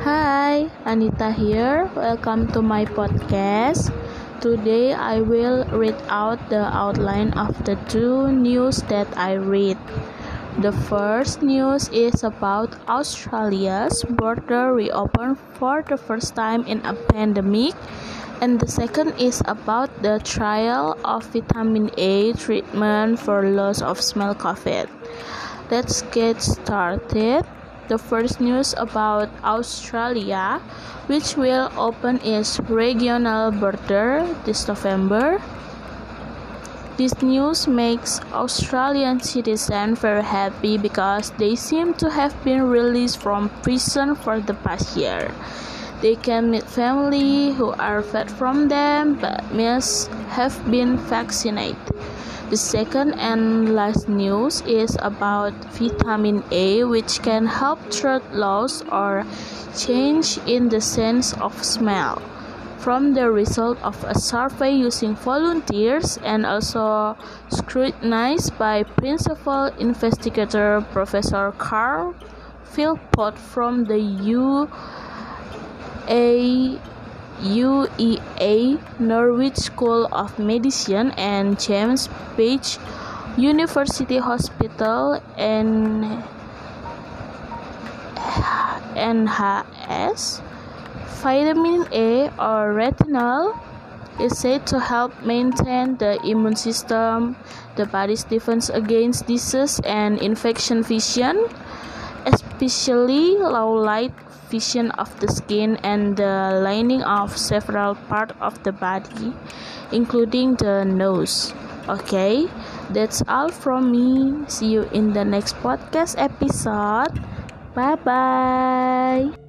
Hi, Anita here. Welcome to my podcast. Today I will read out the outline of the two news that I read. The first news is about Australia's border reopened for the first time in a pandemic, and the second is about the trial of vitamin A treatment for loss of smell COVID. Let's get started. The first news about Australia, which will open its regional border this November. This news makes Australian citizens very happy because they seem to have been released from prison for the past year. They can meet family who are fed from them but must have been vaccinated. The second and last news is about vitamin A, which can help throat loss or change in the sense of smell. From the result of a survey using volunteers and also scrutinized by principal investigator Professor Carl Philpott from the UA UEA Norwich School of Medicine and James Paget University Hospital and NHS. Vitamin A or retinol is said to help maintain the immune system, the body's defense against disease and infection vision, especially low light vision of the skin and the lining of several parts of the body, including the nose. Okay, that's all from me. See you in the next podcast episode. Bye bye.